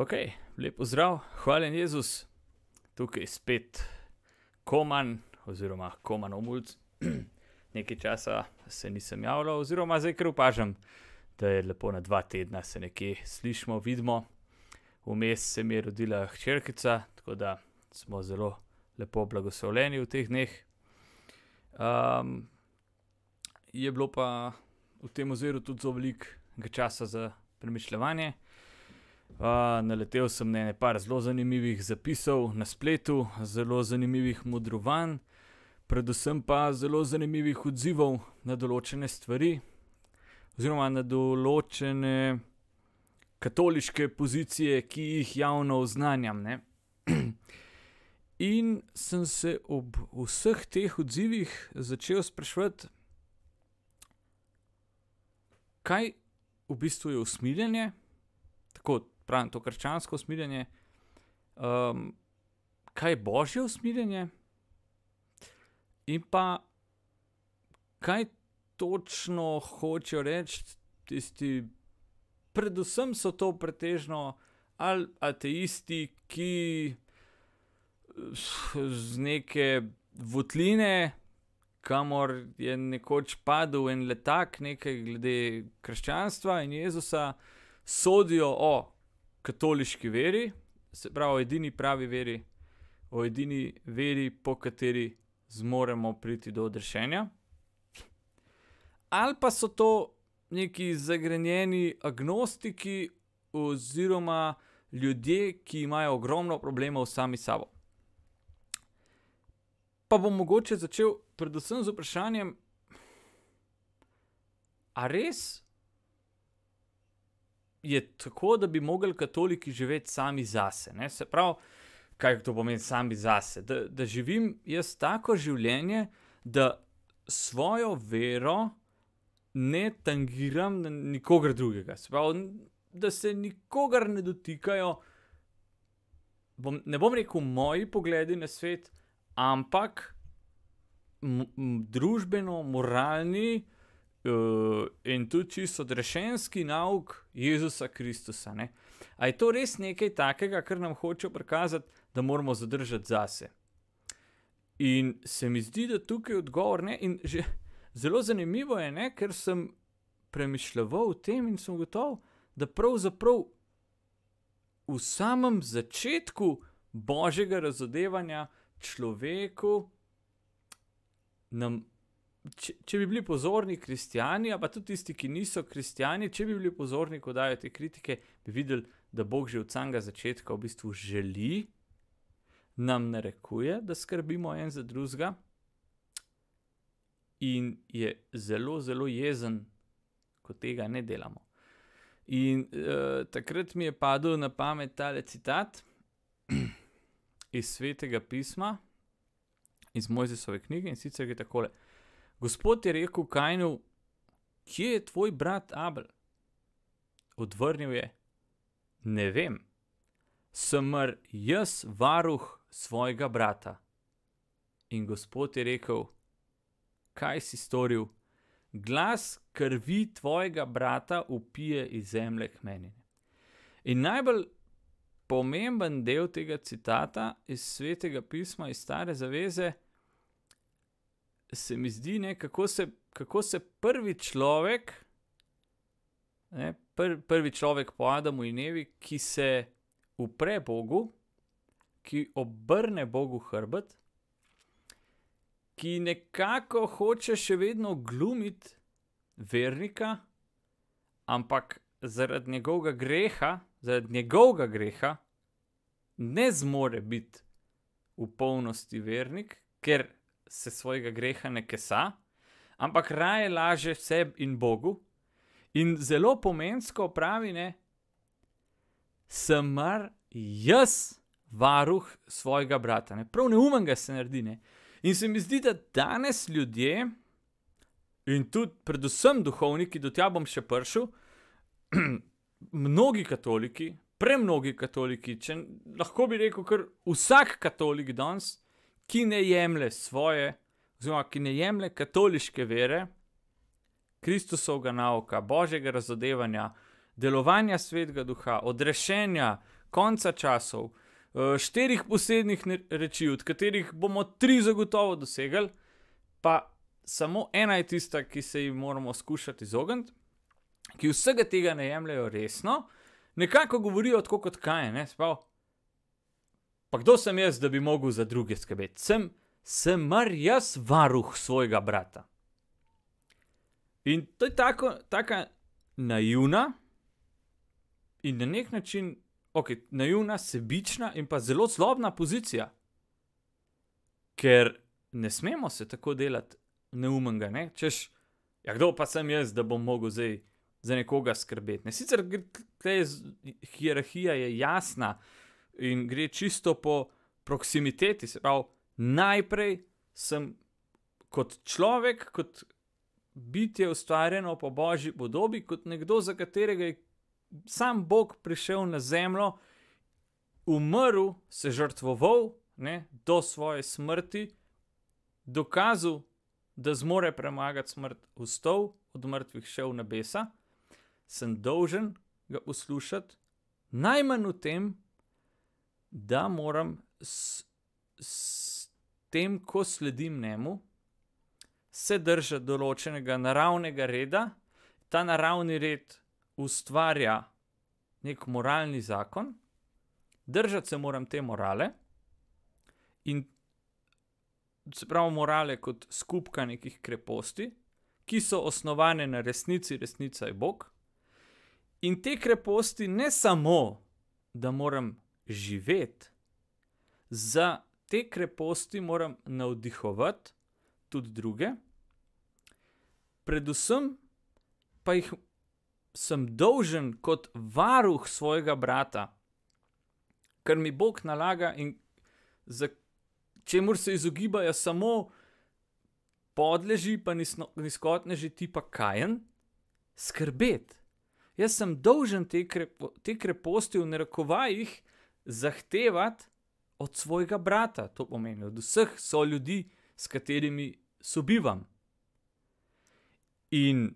Ok, lepo zdrav, hvaljen Jezus, tukaj spet Koman oziroma Koman Omulc. Nekaj časa se nisem javljal, oziroma zdaj kar opažam, da je lepo na dva tedna se nekje slišmo, vidimo. Vmes se mi je rodila hčerkica, tako da smo zelo lepo blagoslovljeni v teh dneh. Um, je bilo pa v tem oziru tudi zelo veliko časa za premišljevanje. Uh, naletel sem na ene par zelo zanimivih zapisov na spletu, zelo zanimivih modrovanj, predvsem pa zelo zanimivih odzivov na določene stvari, oziroma na določene katoliške pozicije, ki jih javno oznanjam. In sem se ob vseh teh odzivih začel sprašovati, kaj v bistvu je usmiljenje, tako pravim, to krščansko usmiljenje, um, kaj je božje usmiljenje, in pa kaj točno hočejo reči tisti, predvsem so to pretežno ali ateisti, ki z neke votline, kamor je nekoč padel en letak, nekaj glede krščanstva in Jezusa, sodijo o katoliški veri, se pravi, o edini pravi veri, o edini veri, po kateri zmoremo priti do odrešenja. Ali pa so to neki zagrenjeni agnostiki, oziroma ljudje, ki imajo ogromno problemov sami s sabo. Pa bom mogoče začel predvsem z vprašanjem, ali res je tako, da bi mogli katoliki živeti sami zase. Ne? Se pravi, kaj to pomeni sami zase. Da, da živim jaz tako življenje, da svojo vero ne tangiram na nikogar drugega. Se pravi, da se nikogar ne dotikajo, bom, ne bom rekel moji pogledi na svet, ampak družbeno, moralni in tudi čisto odrešenski nauk Jezusa Kristusa. Ne? A je to res nekaj takega, kar nam hoče prikazati, da moramo zadržati zase? In se mi zdi, da tukaj je odgovor ne. In že zelo zanimivo je, ne? ker sem premišljal o tem in sem gotov, da pravzaprav v samem začetku božjega razodevanja človeku nam, če, če bi bili pozorni kristijani, pa tudi tisti, ki niso kristijani, če bi bili pozorni, ko dajo te kritike, bi videli, da Bog že od samega začetka v bistvu želi, nam narekuje, da skrbimo en za drugega, in je zelo, zelo jezen, ko tega ne delamo. In uh, takrat mi je padel na pamet tale citat iz svetega pisma, iz Mojzesove knjige in sicer je takole: Gospod je rekel Kajnu, kje je tvoj brat Abel? Odvrnil je: Ne vem, sem mar jaz varuh svojega brata. In Gospod je rekel: Kaj si storil? Glas krvi tvojega brata upije iz zemlje k meni. In najbolj pomemben del tega citata iz svetega pisma, iz Stare zaveze, se mi zdi, ne, kako, se, kako se prvi človek, ne, pr, prvi človek po Adamu in Evi, ki se upre Bogu, ki obrne Bogu hrbet, ki nekako hoče še vedno glumiti vernika, ampak zaradi njegovega greha, zaradi njegovega greha, ne zmore biti v polnosti vernik, ker se svojega greha ne kesa, ampak raje laže sebi in Bogu. In zelo pomensko pravi, ne, sem mar jaz varuh svojega brata, ne, prav neumen ga se naredi. Ne. In se mi zdi, da danes ljudje, in tudi predvsem duhovniki, do tja bom še prišel, mnogi katoliki, premnogi katoliki, če lahko bi rekel, kar vsak katolik danes, ki ne jemlje svoje, oziroma ki ne jemlje katoliške vere, Kristusovega nauka, božjega razodevanja, delovanja svetega duha, odrešenja, konca časov, uh, štirih posebnih reči, od katerih bomo tri zagotovo dosegli, pa samo ena je tista, ki se jim moramo skušati izogniti, ki vsega tega ne jemljajo resno, nekako govorijo tako kot kaj, ne spav. Pa kdo sem jaz, da bi mogel za druge skrbeti? Sem, sem mar jaz varuh svojega brata. In to je tako, tako naivna in na nek način, ok, naivna, sebična in pa zelo zlobna pozicija. Ker ne smemo se tako delati neumenga, ne? češ, ja, kdo pa sem jaz, da bom mogel zdaj za nekoga skrbeti. Ne? Sicer je hierarhija je jasna in gre čisto po proximiteti, se pravi, najprej sem kot človek, kot bitje ustvarjeno po božji podobi, kot nekdo, za katerega je sam Bog prišel na zemljo, umrl, se žrtvoval ne, do svoje smrti, dokazal, da zmore premagati smrt, vstal od mrtvih, šel v nebesa, sem dolžen ga poslušati, najmanj v tem, da moram s, s tem, ko sledim njemu, se držati določenega naravnega reda, ta naravni red ustvarja nek moralni zakon, držati se moram te morale. In se pravi morale kot skupka nekih kreposti, ki so osnovane na resnici, resnica je Bog. In te kreposti ne samo, da moram živeti, za te kreposti moram navdihovati tudi druge, predvsem pa jih sem dolžen kot varuh svojega brata, kar mi Bog nalaga in za čemu se izogibajo samo podleži, pa nizkotneži tipa kajen, skrbeti. Jaz sem dolžen te, krepo, te kreposti v narekovajih zahtevati od svojega brata, to pomeni od vseh so ljudi, s katerimi sobivam. In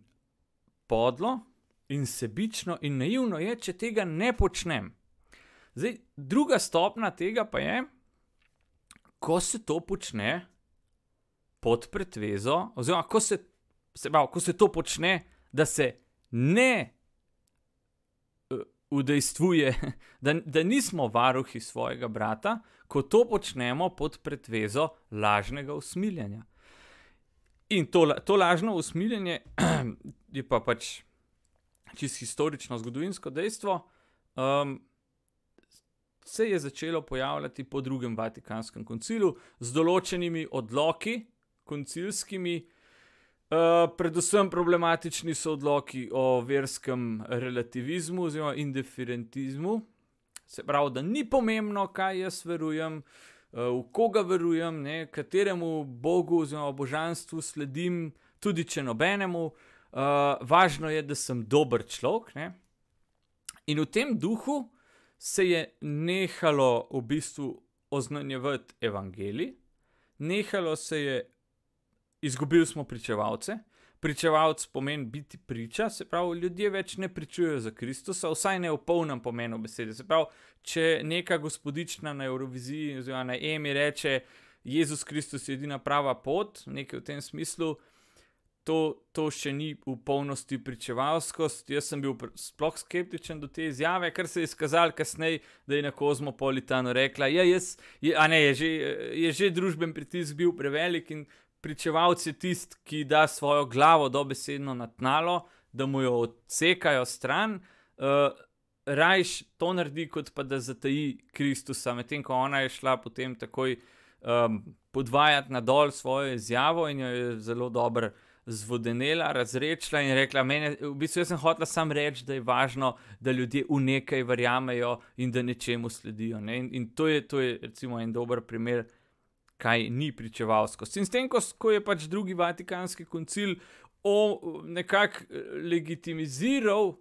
podlo, in sebično, in naivno je, če tega ne počnem. Zdaj, druga stopna tega pa je, ko se to počne pod pretvezo, oziroma ko se, se, prav, ko se to počne, da se ne udejstvuje, da, da nismo varuhi svojega brata, ko to počnemo pod pretvezo lažnega usmiljanja. In to, to lažno usmiljenje je pa pač čisto historično, zgodovinsko dejstvo. Um, se je začelo pojavljati po drugem Vatikanskem koncilu z določenimi odloki, koncilskimi. Uh, predvsem problematični so odloki o verskem relativizmu oziroma indiferentizmu. Se pravi, da ni pomembno, kaj jaz verujem, uh, v koga verujem, ne, kateremu bogu oziroma božanstvu sledim, tudi če nobenemu. Uh, važno je, da sem dober človek. Ne. In v tem duhu se je nehalo v bistvu oznanjevati evangelij, nehalo se je, izgubili smo pričevalce. Pričevalc pomeni biti priča, se pravi, ljudje več ne pričujejo za Kristusa, vsaj ne v polnem pomenu besede. Se pravi, če neka gospodična na Euroviziji oziroma na EMI reče, Jezus Kristus je edina prava pot, nekaj v tem smislu, to, to še ni v polnosti pričevalskost. Jaz sem bil sploh skeptičen do te izjave, ker se je izkazalo kasneje, da je na Kozmopolitanu rekla, ja, jaz, je, ne, je, že, je že družben pritisk bil prevelik in pričevalc je tisti, ki da svojo glavo dobesedno na tnalo, da mu jo odsekajo stran. Uh, Rajš to naredi, kot pa da zataji Kristusa, medtem ko ona je šla potem takoj um, podvajati na dol svojo izjavo in jo je zelo dobro zvodenela, razrečila in rekla: mene, V bistvu sem hotela samo reči, da je važno, da ljudje v nekaj verjamejo in da nečemu sledijo. Ne? In, in to, je, to je recimo en dober primer, kaj ni pričevalsko. In s tem, ko, ko je pač drugi vatikanski koncil nekako eh, legitimiziral,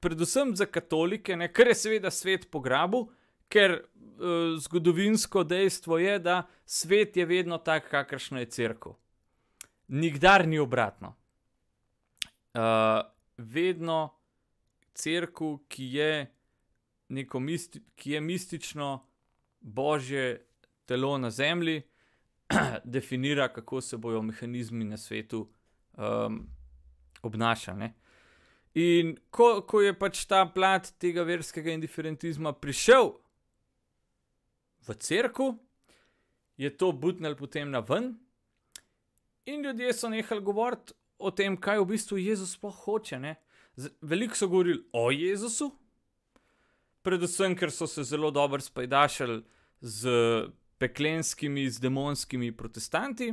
predvsem za katolike, ne? kar je seveda svet pograbil. Ker uh, zgodovinsko dejstvo je, da svet je vedno tak, kakršno je crkva nikdar ni obratno. Uh, vedno crkva, ki je neko misti, ki je mistično božje telo na zemlji, definira, kako se bodo mehanizmi na svetu um, obnašali. Ne? In ko, ko je pač ta plat tega verskega indiferentizma prišel v crkvu, je to butnil potem na ven, in ljudje so nehali govoriti o tem, kaj v bistvu Jezus sploh hoče. Ne? Veliko so govorili o Jezusu, predvsem, ker so se zelo dobro spajdašali z peklenskimi, z demonskimi protestanti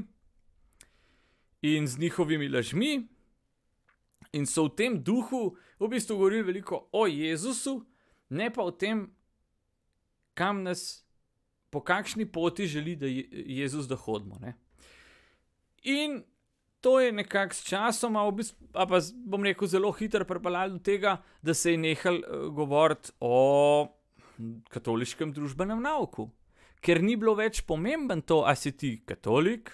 in z njihovimi lažmi. In so v tem duhu v bistvu govorili veliko o Jezusu, ne pa o tem, kam nas, po kakšni poti želi, da je Jezus, da hodimo. Ne? In to je nekako s časom, v bistvu, pa bom rekel, zelo hitro pripeljalo do tega, da se je nehal uh, govoriti o katoliškem družbenem nauku. Ker ni bilo več pomemben to, ali si ti katolik,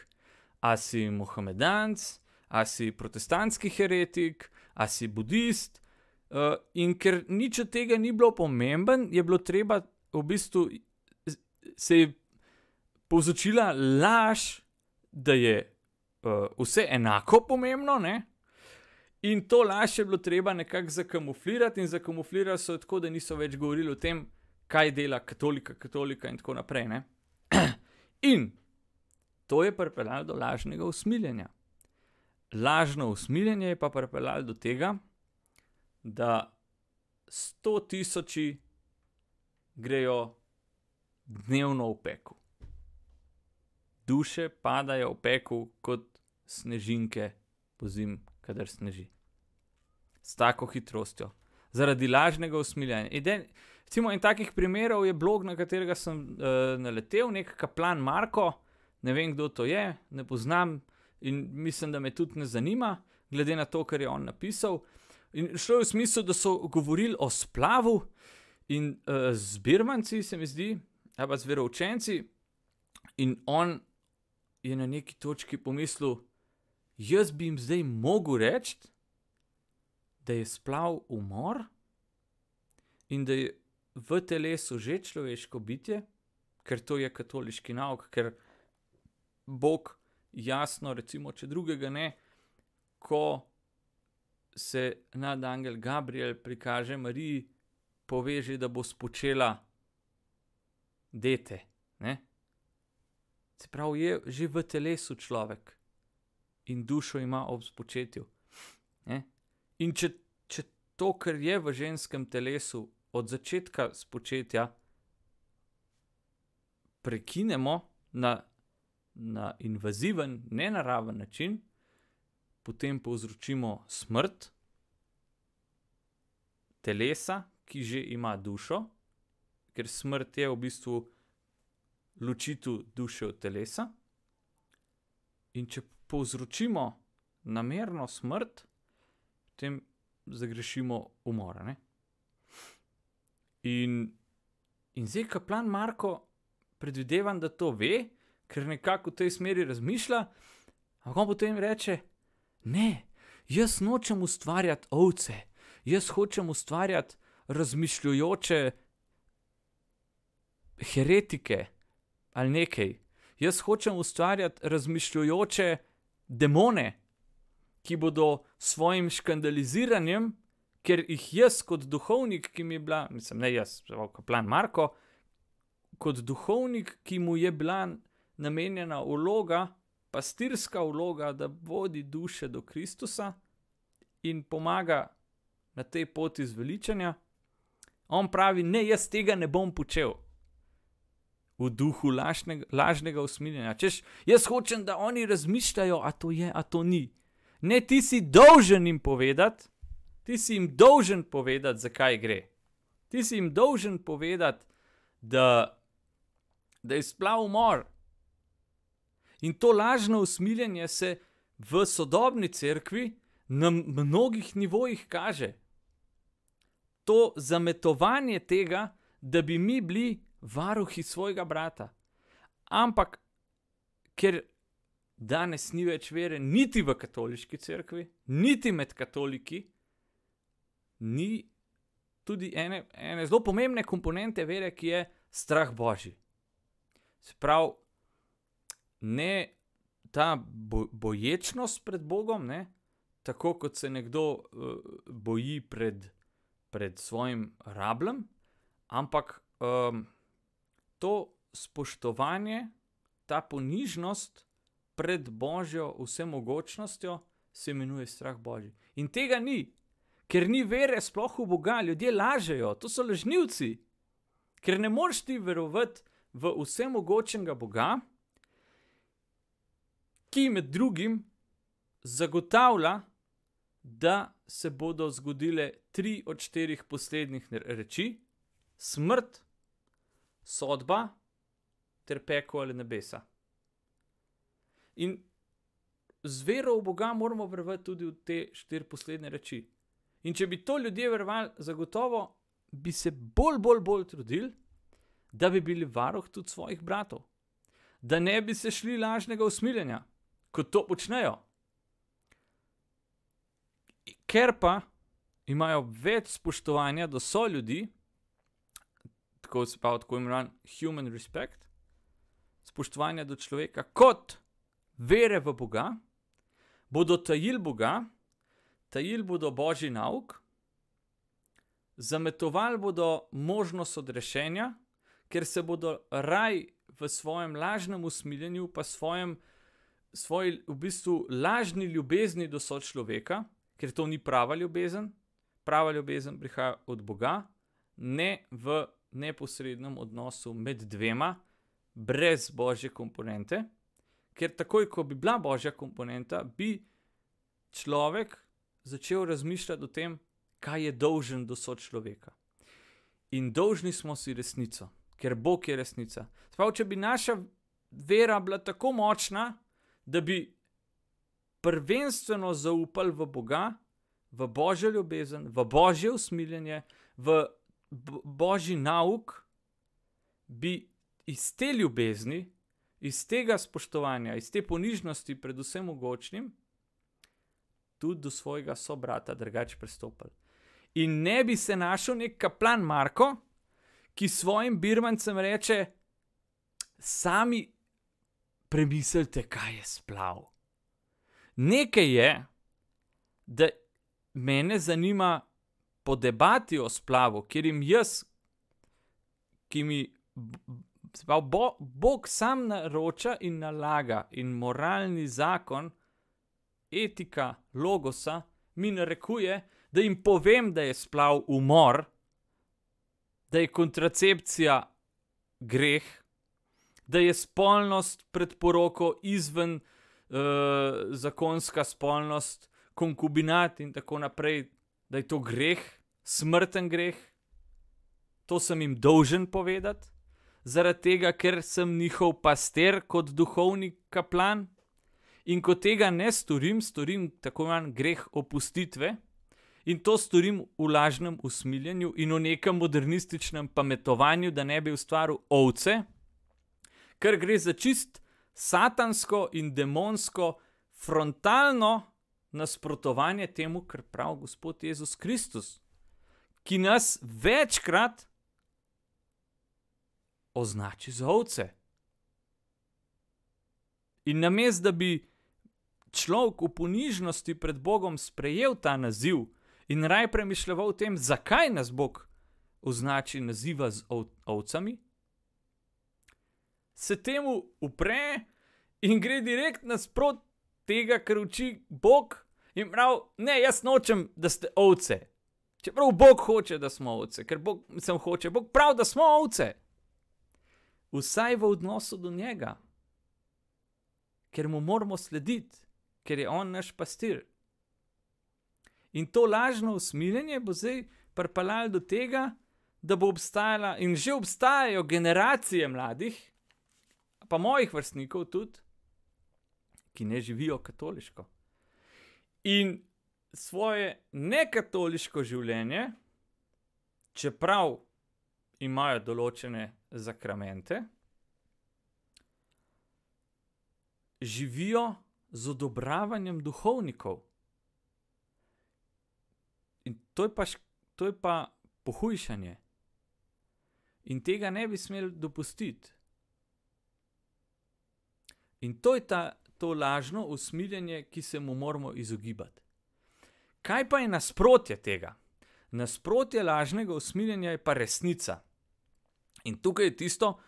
ali si muhamedanc, ali si protestantski heretik, ali si budist. Uh, in ker nič od tega ni bilo pomemben, je bilo treba v bistvu se je povzročila laž, da je uh, vse enako pomembno, ne? in to laž je bilo treba nekako zakamuflirati, in zakamuflirali so tako, da niso več govorili o tem, kaj dela katolika, katolika in tako naprej. Ne? in to je pripeljalo do lažnega usmiljenja. Lažno usmiljenje je pa pripeljalo do tega, da sto tisoči grejo dnevno v peku duše padajo v peku kot snežinke po zim, kadar sneži. S tako hitrostjo, zaradi lažnega usmiljanja. Recimo, en takih primerov je blog, na katerega sem uh, naletel, nek kaplan Marko, ne vem kdo to je, ne poznam in mislim, da me tudi ne zanima, glede na to, kar je on napisal. In šlo je v smislu, da so govorili o splavu in uh, z birmanci, se mi zdi, ali pa z veroučenci, in on je na neki točki pomislil, jaz bi jim zdaj mogel reči, da je splav umor in da je v telesu že človeško bitje, ker to je katoliški nauk, ker Bog jasno, recimo, če drugega ne, ko se nad Angel Gabriel prikaže Mariji, poveže, da bo spočela dete. Ne? Se pravi, je že v telesu človek in dušo ima ob spočetju. Ne? In če, če to, kar je v ženskem telesu od začetka spočetja, prekinemo na, na invaziven, nenaraven način, potem povzročimo smrt telesa, ki že ima dušo, ker smrt je v bistvu ločitev duše od telesa. In če povzročimo namerno smrt, potem zagrešimo umor. Ne? In, in zdaj, ko plan Marko, predvidevam, da to ve, ker nekako v tej smeri razmišlja, ampak on potem reče: Ne, jaz nočem ustvarjati ovce, jaz hočem ustvarjati razmišljujoče heretike ali nekaj. Jaz hočem ustvarjati razmišljujoče demone, ki bodo s svojim škandaliziranjem, ker jih jaz, kot duhovnik, ki mi je bila, mislim, ne jaz, kot plan Marko, kot duhovnik, ki mu je bila namenjena vloga, pastirska vloga, da vodi duše do Kristusa in pomaga na tej poti zveličanja. On pravi, ne, jaz tega ne bom počel v duhu lažnega, lažnega usmiljenja. Češ, jaz hočem, da oni razmišljajo, a to je, a to ni. Ne, ti si dolžen jim povedati, ti si jim dolžen povedati, zakaj gre. Ti si jim dolžen povedati, da, da je splav umor. In to lažno usmiljenje se v sodobni cerkvi na mnogih nivojih kaže. To zametovanje tega, da bi mi bili varuhi svojega brata. Ampak, ker danes ni več vere, niti v katoliški cerkvi, niti med katoliki, ni tudi ene, ene zelo pomembne komponente vere, ki je strah božji. Se pravi, ne ta bo, boječnost pred Bogom, ne, tako kot se nekdo uh, boji pred, pred svojim rablem, ampak um, to spoštovanje, ta ponižnost pred božjo vsemogočnostjo se imenuje strah božji. In tega ni, ker ni vere sploh v Boga, ljudje lažejo, to so lažnivci, ker ne moreš ti verovati v vsemogočnega Boga, ki med drugim zagotavlja, da se bodo zgodile tri od štirih poslednjih reči: smrt, sodba ter peko ali nebesa. In z vero v Boga moramo verovati tudi v te štiri poslednje reči. In če bi to ljudje verovali, zagotovo bi se bolj, bolj, bolj trudili, da bi bili varuh tudi svojih bratov, da ne bi se šli lažnega usmiljenja, kot to počnejo. Ker pa imajo več spoštovanja do so ljudi, tako se pa tako imenovan human respect, spoštovanja do človeka, kot vere v Boga, bodo tajili Boga, tajili bodo božji nauk, zametovali bodo možnost odrešenja, ker se bodo raj v svojem lažnem usmiljenju, pa svojem, svoji v bistvu lažni ljubezni do sočloveka, ker to ni prava ljubezen, prava ljubezen prihaja od Boga, ne v neposrednem odnosu med dvema, brez božje komponente, ker takoj, ko bi bila božja komponenta, bi človek začel razmišljati o tem, kaj je dolžen do sočloveka. In dolžni smo si resnico, ker Bog je resnica. Sprav, če bi naša vera bila tako močna, da bi prvenstveno zaupali v Boga, v božjo ljubezen, v božje usmiljenje, v božji nauk, bi iz te ljubezni, iz tega spoštovanja, iz te ponižnosti, predvsem mogočnim, tudi do svojega sobrata drugače pristopili. In ne bi se našel nek kaplan Marko, ki svojim birmancem reče: Sami premislite, kaj je splav. Nekaj je, da mene zanima po debati o splavu, kjer jim jaz, ki mi bo, Bog sam naroča in nalaga, in moralni zakon, etika, logosa, mi narekuje, da jim povem, da je splav umor, da je kontracepcija greh, da je spolnost pred poroko izven uh, zakonska spolnost, konkubinat in tako naprej, da je to greh smrten greh, to sem jim dolžen povedati, zaradi tega, ker sem njihov pastir kot duhovni kaplan. In ko tega ne storim, storim tako imenovan greh opustitve in to storim v lažnem usmiljenju in v nekem modernističnem pametovanju, da ne bi ustvaril ovce, ker gre za čist satansko in demonsko, frontalno nasprotovanje temu, kar pravi Gospod Jezus Kristus ki nas večkrat označi za ovce. In namesto da bi človek v ponižnosti pred Bogom sprejel ta naziv in raj premišljal o tem, zakaj nas Bog označi naziva z ov ovcami, se temu upre in gre direkt nasprot tega, kar uči Bog. In prav, ne, jaz nočem, da ste ovce, Čeprav Bog hoče, da smo ovce, ker Bog sem hoče, Bog pravi, da smo ovce. Vsaj v odnosu do njega, ker mu moramo slediti, ker je on naš pastir. In to lažno usmiljenje bo zdaj pripeljalo do tega, da bo obstajala in že obstajajo generacije mladih, pa mojih vrstnikov tudi, ki ne živijo katoliško. In svoje nekatoliško življenje, čeprav imajo določene zakramente, živijo z odobravanjem duhovnikov. In to je pa, to je pa pohujšanje. In tega ne bi smeli dopustiti. In to je ta, to lažno usmiljenje, ki se mu moramo izogibati. Kaj pa je nasprotje tega? Nasprotje lažnega usmiljenja je pa resnica. In tukaj je tisto,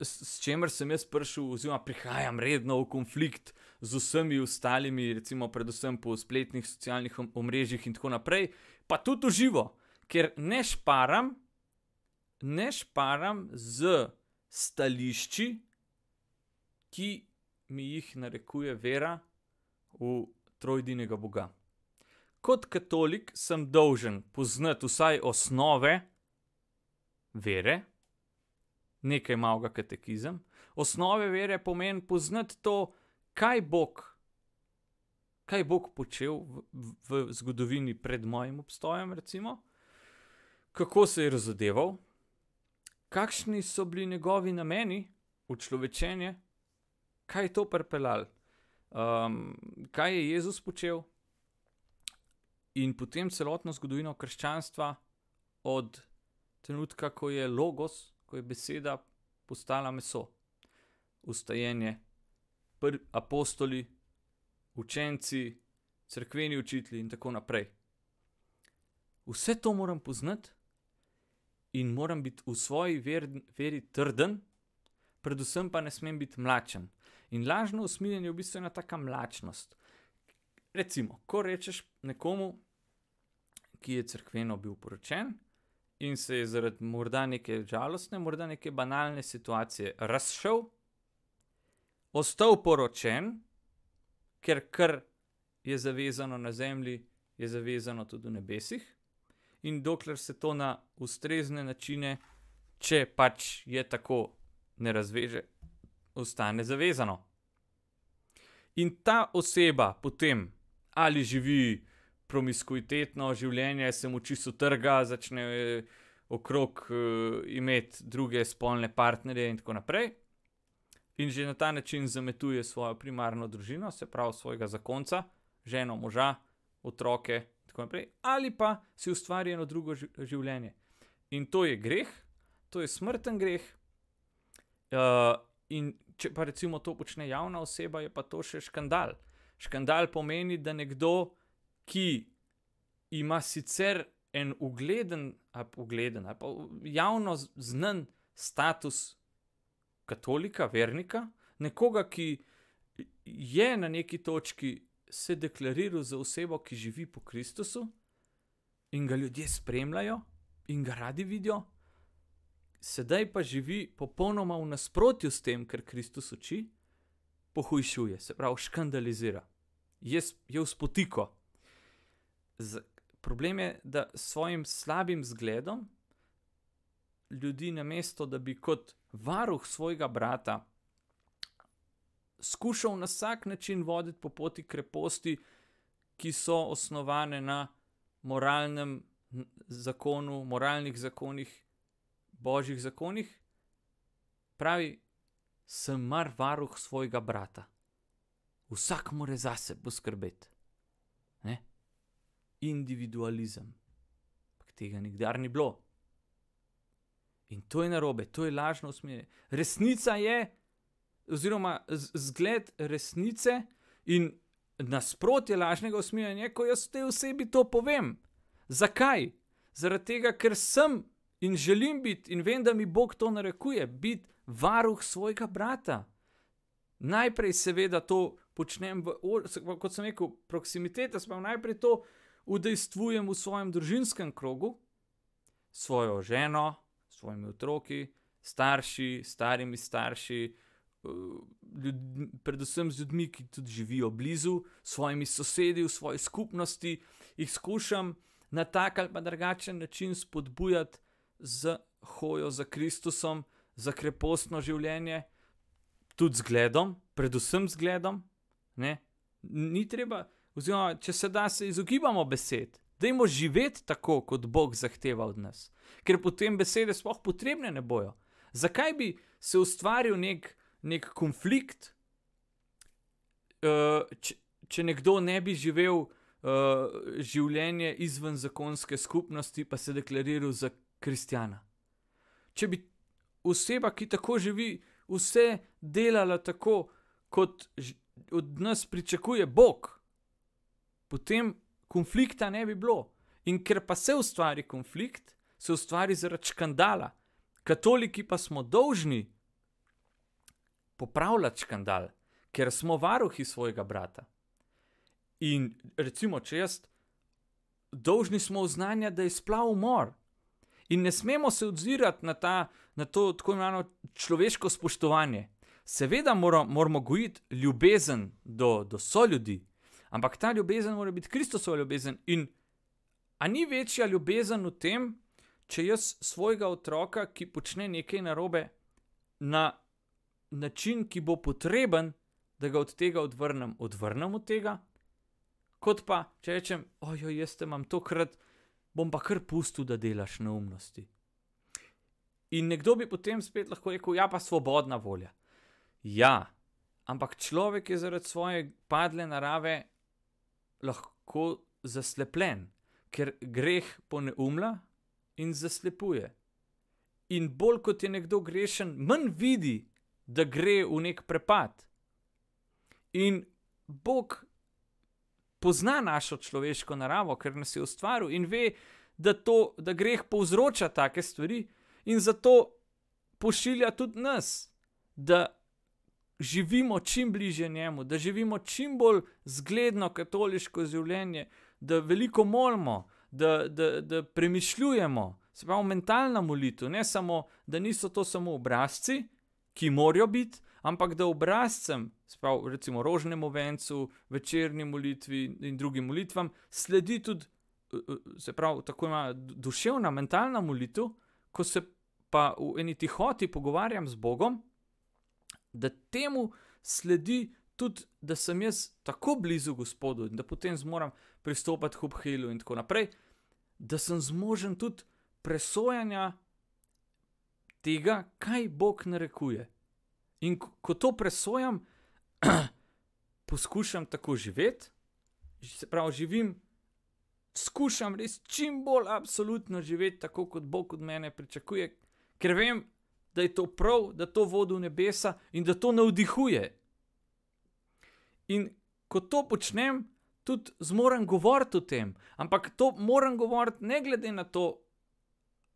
s čimer sem jaz prišel, oziroma prihajam redno v konflikt z vsemi ostalimi, recimo, predvsem po spletnih socialnih omrežjih in tako naprej, pa tudi v živo, ker ne šparam, ne šparam z stališči, ki mi jih narekuje vera v trojdinega Boga. Kot katolik sem dolžen poznati vsaj osnove vere, nekaj malega katekizem. Osnove vere pomeni poznati to, kaj Bog, kaj Bog počel v, v zgodovini pred mojim obstojem, recimo, kako se je razodeval, kakšni so bili njegovi nameni. V človečenje, kaj je to pripeljal, um, kaj je Jezus počel. In potem celotno zgodovino krščanstva, od trenutka, ko je logos, ko je beseda postala meso, ustajenje, apostoli, učenci, crkveni učitelji in tako naprej. Vse to moram poznati in moram biti v svoji veri, veri trden, predvsem pa ne smem biti mlačen. In lažno usmiljenje je v bistvu ena taka mlačnost. Recimo, ko rečeš nekomu, ki je crkveno bil poročen, in se je zaradi morda neke žalostne, morda neke banalne situacije razšel, ostal poročen, ker kar je zavezano na zemlji, je zavezano tudi v nebesih, in dokler se to na ustrezne načine, če pač je tako, ne razveže, ostane zavezano. In ta oseba potem ali živi promiskuitetno življenje, se mu čisto trga, začne eh, okrog uh, imeti druge spolne partnerje in tako naprej. In že na ta način zametuje svojo primarno družino, se pravi svojega zakonca, ženo, moža, otroke in tako naprej, ali pa si ustvari eno drugo življenje. In to je greh, to je smrten greh. Uh, in če pa recimo to počne javna oseba, je pa to še škandal. Škandal pomeni, da nekdo, ki ima sicer en ugleden, ali ugleden, ali pa javno znan status katolika, vernika, nekoga, ki je na neki točki se deklariral za osebo, ki živi po Kristusu in ga ljudje spremljajo in ga radi vidijo. Sedaj pa živi popolnoma v nasprotju s tem, kar Kristus uči, pohujšuje, se pravi, škandalizira, je, je v spotiko. Z, problem je, da s svojim slabim zgledom ljudi, na mesto, da bi kot varuh svojega brata skušal na vsak način voditi po poti kreposti, ki so osnovane na moralnem zakonu, moralnih zakonih, božjih zakonih, pravi, sem mar varuh svojega brata. Vsak mora zase poskrbeti individualizem. Ampak tega nikdar ni bilo. In to je narobe, to je lažno usmerjanje. Resnica je, oziroma zgled resnice in nasprotje lažnega usmerjanja, ko jaz tej osebi to povem. Zakaj? Zaradi tega, ker sem in želim biti in vem, da mi Bog to narekuje, biti varuh svojega brata. Najprej, seveda, to počnem, v, kot sem rekel, proximitete, sploh najprej to udejstvujem v svojem družinskem krogu, svojo ženo, svojimi otroki, starši, starimi starši, eh, ljud, predvsem z ljudmi, ki tudi živijo blizu, svojimi sosedi v svoji skupnosti, jih skušam na tak ali pa drugačen način spodbujati z hojo za Kristusom, za krepostno življenje, tudi z gledom, predvsem z gledom. Ne? Ni treba, oziroma če se da, se izogibamo besed, dajmo živeti tako, kot Bog zahteva od nas, ker potem besede sploh potrebne ne bojo. Zakaj bi se ustvaril nek, nek konflikt, uh, če, če nekdo ne bi živel uh, življenje izven zakonske skupnosti, pa se deklariral za kristjana. Če bi oseba, ki tako živi, vse delala tako, kot od nas pričakuje Bog, potem konflikta ne bi bilo. In ker pa se ustvari konflikt, se ustvari zaradi škandala. Katoliki pa smo dolžni popravljati škandal, ker smo varuhi svojega brata. In recimo, če jaz, dolžni smo uznanja, da je splav umor. In ne smemo se odzirati na, ta, na to tako imenovano človeško spoštovanje. Seveda moramo, moramo gojiti ljubezen do, do soljudi, ampak ta ljubezen mora biti Kristusova ljubezen. In a ni večja ljubezen v tem, če jaz svojega otroka, ki počne nekaj narobe, na način, ki bo potreben, da ga od tega odvrnem, odvrnem od tega, kot pa če rečem, ojoj, jaz te imam tokrat, bom pa kar pustil, da delaš neumnosti. In nekdo bi potem spet lahko rekel, ja, pa svobodna volja. Ja, ampak človek je zaradi svoje padle narave lahko zaslepljen, ker greh poneumlja in zaslepuje. In bolj kot je nekdo grešen, manj vidi, da gre v nek prepad. In Bog pozna našo človeško naravo, ker nas je ustvaril in ve, da, to, da greh povzroča take stvari, in zato pošilja tudi nas, da živimo čim bliže njemu, da živimo čim bolj zgledno katoliško življenje, da veliko molimo, da, da, da premišljujemo, se pravi, mentalna molitev, ne samo, da niso to samo obrazci, ki morajo biti, ampak da obrazcem, sprav, recimo rožnemu vencu, večerni molitvi in drugim molitvam, sledi tudi, eh, eh, se pravi, tako ima duševna, mentalna molitev, ko se pa v eni tihoti pogovarjam z Bogom, da temu sledi tudi, da sem jaz tako blizu Gospodu in da potem zmorem pristopiti k Hubhilu in tako naprej, da sem zmožen tudi presojanja tega, kaj Bog narekuje. In ko to presojam, poskušam tako živeti, se pravi, živim, skušam res čim bolj absolutno živeti tako, kot Bog od mene pričakuje, ker vem, da je to prav, da to vodi v nebesa in da to navdihuje. In ko to počnem, tudi zmorem govoriti o tem, ampak to moram govoriti ne glede na to,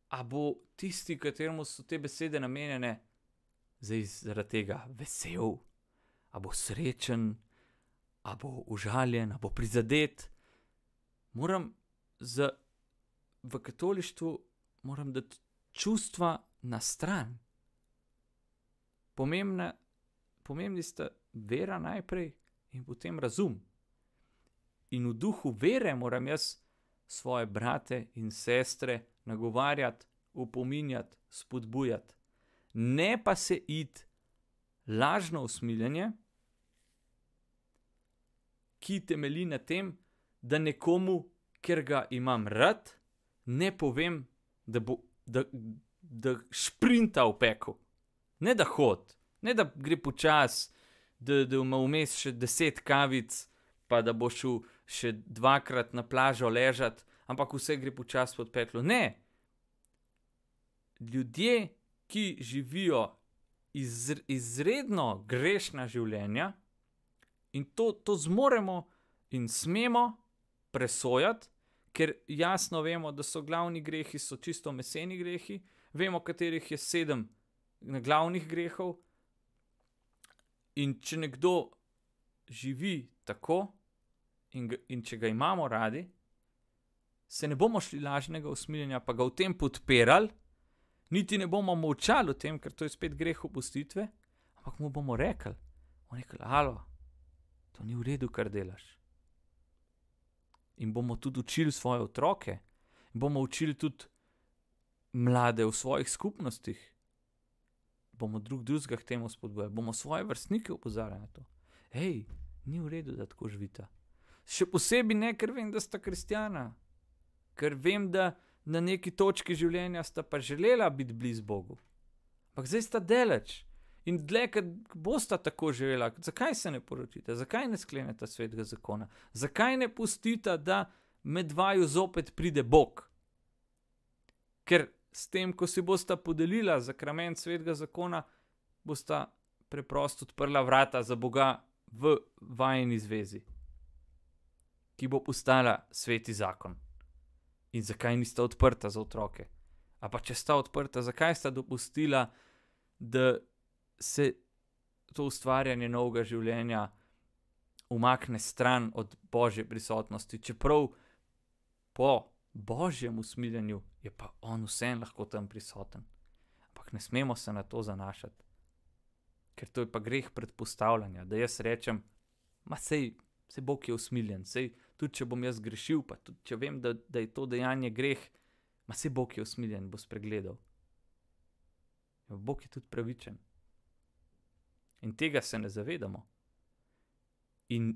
a bo tisti, kateremu so te besede namenjene, zdaj zaradi tega vesel, a bo srečen, a bo užaljen, a bo prizadet. Moram za, v katolištvu moram dati čustva na stran. Pomembna, pomembni sta vera najprej in potem razum. In v duhu vere moram jaz svoje brate in sestre nagovarjati, upominjati, spodbujati, ne pa se id lažno usmiljenje, ki temelji na tem, da nekomu, ker ga imam rad, ne povem, da bo da, da sprinta v peku, ne da hod, ne da gre počasi, da, da ima vmes še deset kavic, pa da bo šel še dvakrat na plažo ležati, ampak vse gre počasi pod peklo. Ne. Ljudje, ki živijo izr, izredno grešna življenja in to, to zmoremo in smemo presojati, ker jasno vemo, da so glavni grehi so čisto meseni grehi, vemo, katerih je sedem glavnih grehov. In če nekdo živi tako, in, in če ga imamo radi, se ne bomo šli lažnega usmiljenja, pa ga v tem podpirali, niti ne bomo molčali o tem, ker to je spet greh opustitve, ampak mu bomo rekli: Alo, to ni v redu, kar delaš in bomo tudi učili svoje otroke, in bomo učili tudi mlade v svojih skupnostih, bomo drug drugega k temu spodbujali, bomo svoje vrstnike opozarjali na to. Hej, ni v redu, da tako živita. Še posebej ne, ker vem, da sta kristjana, ker vem, da na neki točki življenja sta pa želela biti blizu Bogu. Ampak zdaj sta deleč In dlje, ker bosta tako živela, zakaj se ne poročite, zakaj ne sklenete svetega zakona, zakaj ne pustite, da med vaju zopet pride Bog. Ker s tem, ko si bosta podelila zakrament svetega zakona, bosta preprosto odprla vrata za Boga v vajni zvezi, ki bo postala sveti zakon. In zakaj nista odprta za otroke? A pa če sta odprta, zakaj sta dopustila, da se to ustvarjanje novega življenja umakne stran od božje prisotnosti, čeprav po božjem usmiljenju je pa on vseeno lahko tam prisoten. Ampak ne smemo se na to zanašati, ker to je pa greh predpostavljanja, da jaz rečem, ma sej, sej Bog je usmiljen, sej tudi če bom jaz grešil, pa tudi če vem, da, da je to dejanje greh, ma sej Bog je usmiljen, bo spregledal. Ja, Bog je tudi pravičen. In tega se ne zavedamo. In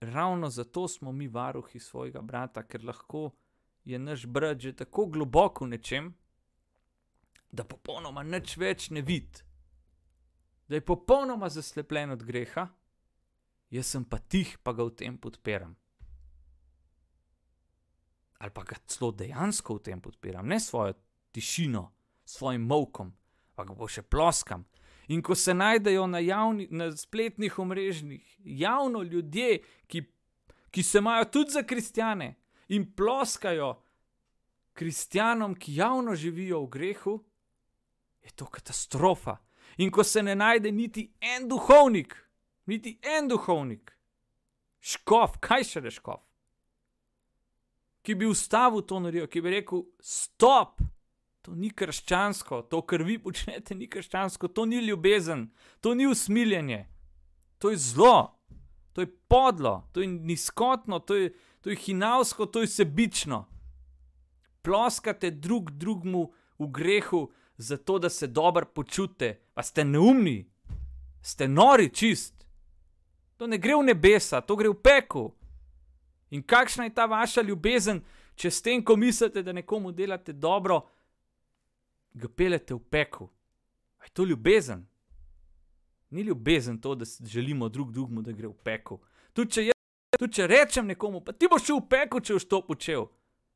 ravno zato smo mi varuhi svojega brata, ker lahko je naš brat že tako globoko v nečem, da popolnoma nič več ne vidi, da je popolnoma zaslepljen od greha, jaz sem pa tih, pa ga v tem podpiram. Ali pa ga celo dejansko v tem podpiram, ne svojo tišino, svojim mokom, pa ga bo še ploskam. In ko se najdejo na, javni, na spletnih omrežjih javno ljudje, ki, ki se imajo tudi za kristjane in ploskajo kristjanom, ki javno živijo v grehu, je to katastrofa. In ko se ne najde niti en duhovnik, niti en duhovnik, škof, kaj še reš škof, ki bi ustavil to norijo, ki bi rekel: Stop! To ni krščansko, to, kar vi počnete, ni krščansko, to ni ljubezen, to ni usmiljenje, to je zlo, to je podlo, to je nizkotno, to je, to je hinavsko, to je sebično. Ploskate drug drugemu v grehu, zato da se dobro počutite, pa ste neumni, ste nori čist. To ne gre v nebesa, to gre v peku. In kakšna je ta vaša ljubezen, če s tem, ko mislite, da nekomu delate dobro, ga pelete v pekel. Je to ljubezen? Ni ljubezen to, da želimo drug drugemu, da gre v pekel. Tudi če, tud če rečem nekomu, pa ti boš šel v pekel, če boš to počel.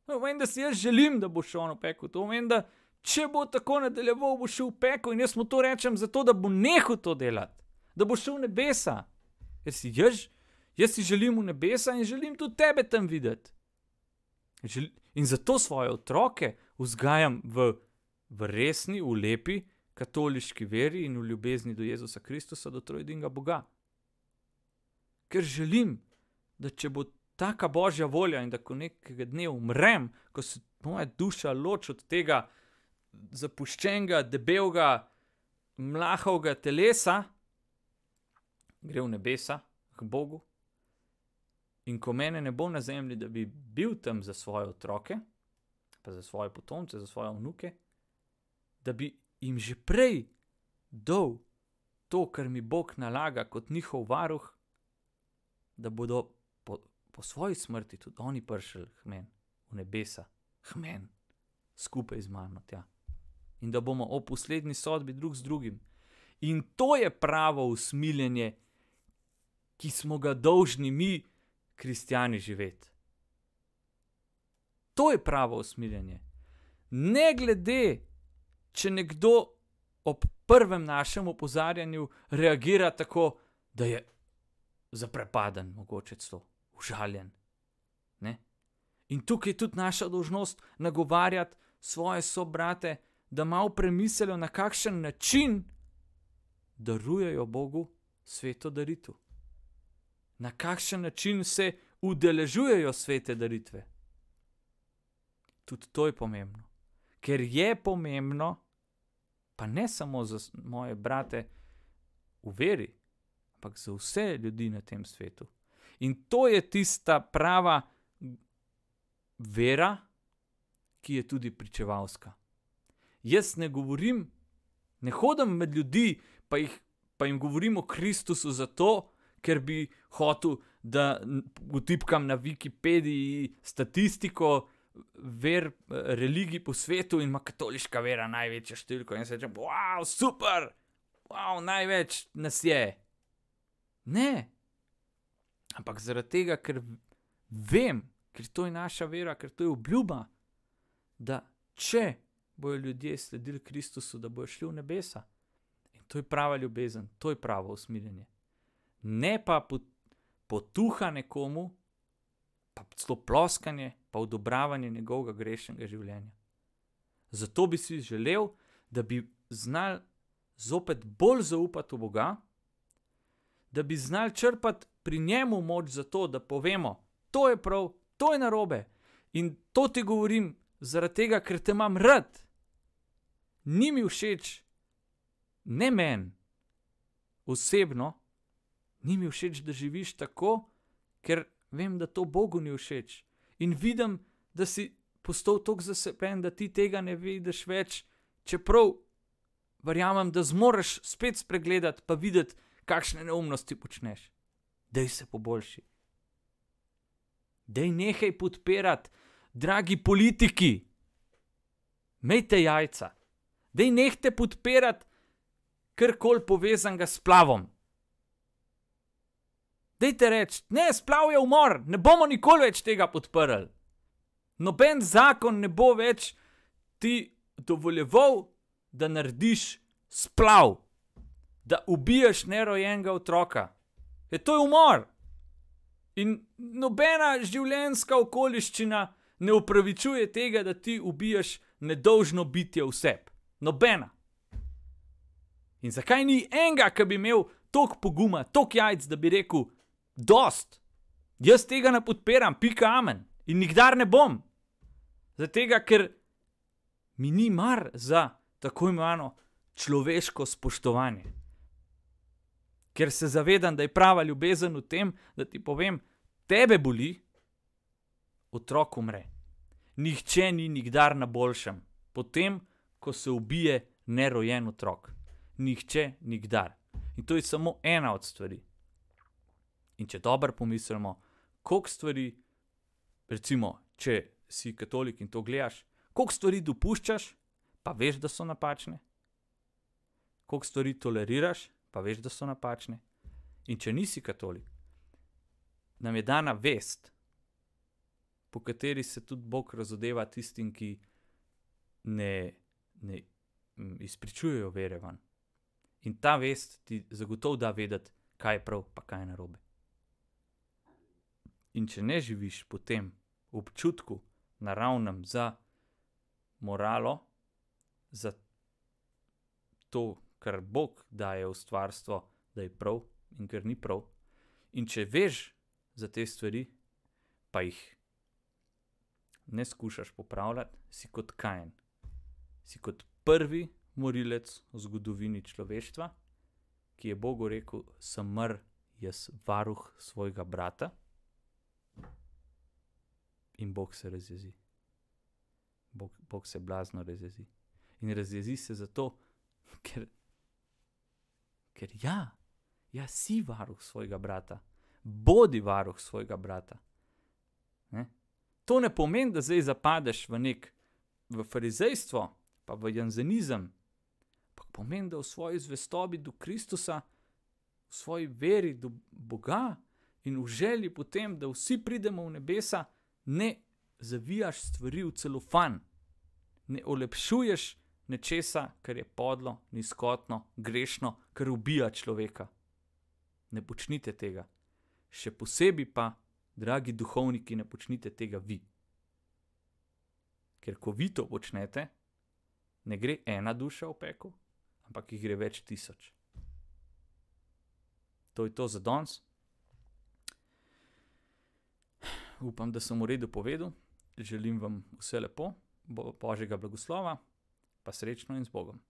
No, vem, da si jaz želim, da boš šel v pekel. To vem, da če bo tako nadaljeval, boš šel v pekel in jaz mu to rečem zato, da bo nehal to delati, da bo šel v nebesa. Ker si jaz, jaz si želim v nebesa in želim tudi tebe tam videti. In zato svoje otroke vzgajam v v resni, v lepi katoliški veri in v ljubezni do Jezusa Kristusa, do trojdinga Boga. Ker želim, da če bo taka božja volja in da ko nekega dne umrem, ko se moja duša loči od tega zapuščenega, debelega, mlahovega telesa, gre v nebesa, k Bogu. In ko mene ne bo na zemlji, da bi bil tam za svoje otroke, pa za svoje potomce, za svoje vnuke, da bi jim že prej dal to, kar mi Bog nalaga kot njihov varuh, da bodo po, svoji smrti tudi oni prišli k meni v nebesa, k meni, skupaj z mano tja. In da bomo o poslednji sodbi drug z drugim. In to je pravo usmiljenje, ki smo ga dolžni mi, kristijani, živeti. To je pravo usmiljenje. Ne glede če nekdo ob prvem našem opozarjanju reagira tako, da je zaprepaden, mogoče celo užaljen. Ne? In tukaj je tudi naša dolžnost nagovarjati svoje sobrate, da malo premislijo, na kakšen način darujejo Bogu sveto daritev. Na kakšen način se udeležujejo svete daritve. Tudi to je pomembno. Ker je pomembno, pa ne samo za moje brate v veri, ampak za vse ljudi na tem svetu. In to je tista prava vera, ki je tudi pričevalska. Jaz ne govorim, ne hodim med ljudi, pa, jih, pa jim govorim o Kristusu zato, ker bi hotel, da utipkam na Wikipediji statistiko, ver, religij po svetu in ima katoliška vera največjo številko. In se reče, wow, super, wow, največ nas je. Ne. Ampak zaradi tega, ker vem, ker to je naša vera, ker to je obljuba, da če bodo ljudje sledili Kristusu, da bodo šli v nebesa. In to je prava ljubezen, to je pravo usmiljenje. Ne pa potuha nekomu, pa celo ploskanje, pa odobravanje njegovega grešnega življenja. Zato bi si želel, da bi znal zopet bolj zaupati v Boga, da bi znal črpati pri njemu moč za to, da povemo, to je prav, to je narobe. In to ti govorim zaradi tega, ker te imam rad. Ni mi všeč, ne meni osebno, ni mi všeč, da živiš tako, ker vem, da to Bogu ni všeč. In vidim, da si postal tako zaslepljen, da ti tega ne vidiš več, čeprav verjamem, da zmoriš spet spregledati, pa videti, kakšne neumnosti počneš. Dej se poboljši. Dej nehaj podpirati, dragi politiki, mejte jajca. Dej nehajte podpirati karkoli povezanega s plavom. Dejte reči, ne, splav je umor, ne bomo nikoli več tega podprli. Noben zakon ne bo več ti dovoljeval, da narediš splav, da ubiješ nerojenega otroka. Je to je umor. In nobena življenjska okoliščina ne upravičuje tega, da ti ubiješ nedolžno bitje vse. Nobena. In zakaj ni enega, ki bi imel toliko poguma, toliko jajc, da bi rekel: Dost, jaz tega ne podpiram, pika amen in nikdar ne bom. Zato, ker mi ni mar za tako imenovano človeško spoštovanje. Ker se zavedam, da je prava ljubezen v tem, da ti povem, tebe boli, otrok umre. Nihče ni nikdar na boljšem, potem, ko se ubije nerojen otrok. Nihče nikdar. In to je samo ena od stvari. In če dobro pomislimo, koliko stvari, recimo, če si katolik in to gledaš, koliko stvari dopuščaš, pa veš, da so napačne, koliko stvari toleriraš, pa veš, da so napačne. In če nisi katolik, nam je dana vest, po kateri se tudi Bog razodeva tistim, ki ne, ne izpričujejo vere van. In ta vest ti zagotovo da vedeti, kaj je prav, pa kaj je narobe. In če ne živiš po tem občutku, naravnem za moralo, za to, kar Bog daje v stvarstvo, da je prav in kar ni prav, in če veš za te stvari, pa jih ne skušaš popravljati, si kot kajen, si kot prvi morilec v zgodovini človeštva, ki je Bogu rekel: Sem mr, jaz varuh svojega brata in Bog se razjezi. Bog, Bog se blazno razjezi. In razjezi se zato, ker, ker ja, ja, si varuh svojega brata, bodi varuh svojega brata. Ne? To ne pomeni, da zdaj zapadeš v nek v farizejstvo, pa v janzenizem, ampak pomeni, da v svoji zvestobi do Kristusa, v svoji veri do Boga in v želji potem, da vsi pridemo v nebesa, ne zavijaš stvari v celofan, ne olepšuješ nečesa, kar je podlo, nizkotno, grešno, kar ubija človeka. Ne počnite tega. Še posebej pa, dragi duhovniki, ne počnite tega vi. Ker ko vi to počnete, ne gre ena duša v pekel, ampak jih gre več tisoč. To je to za danes upam, da sem v redu povedal. Želim vam vse lepo, božjega blagoslova, pa srečno in z Bogom.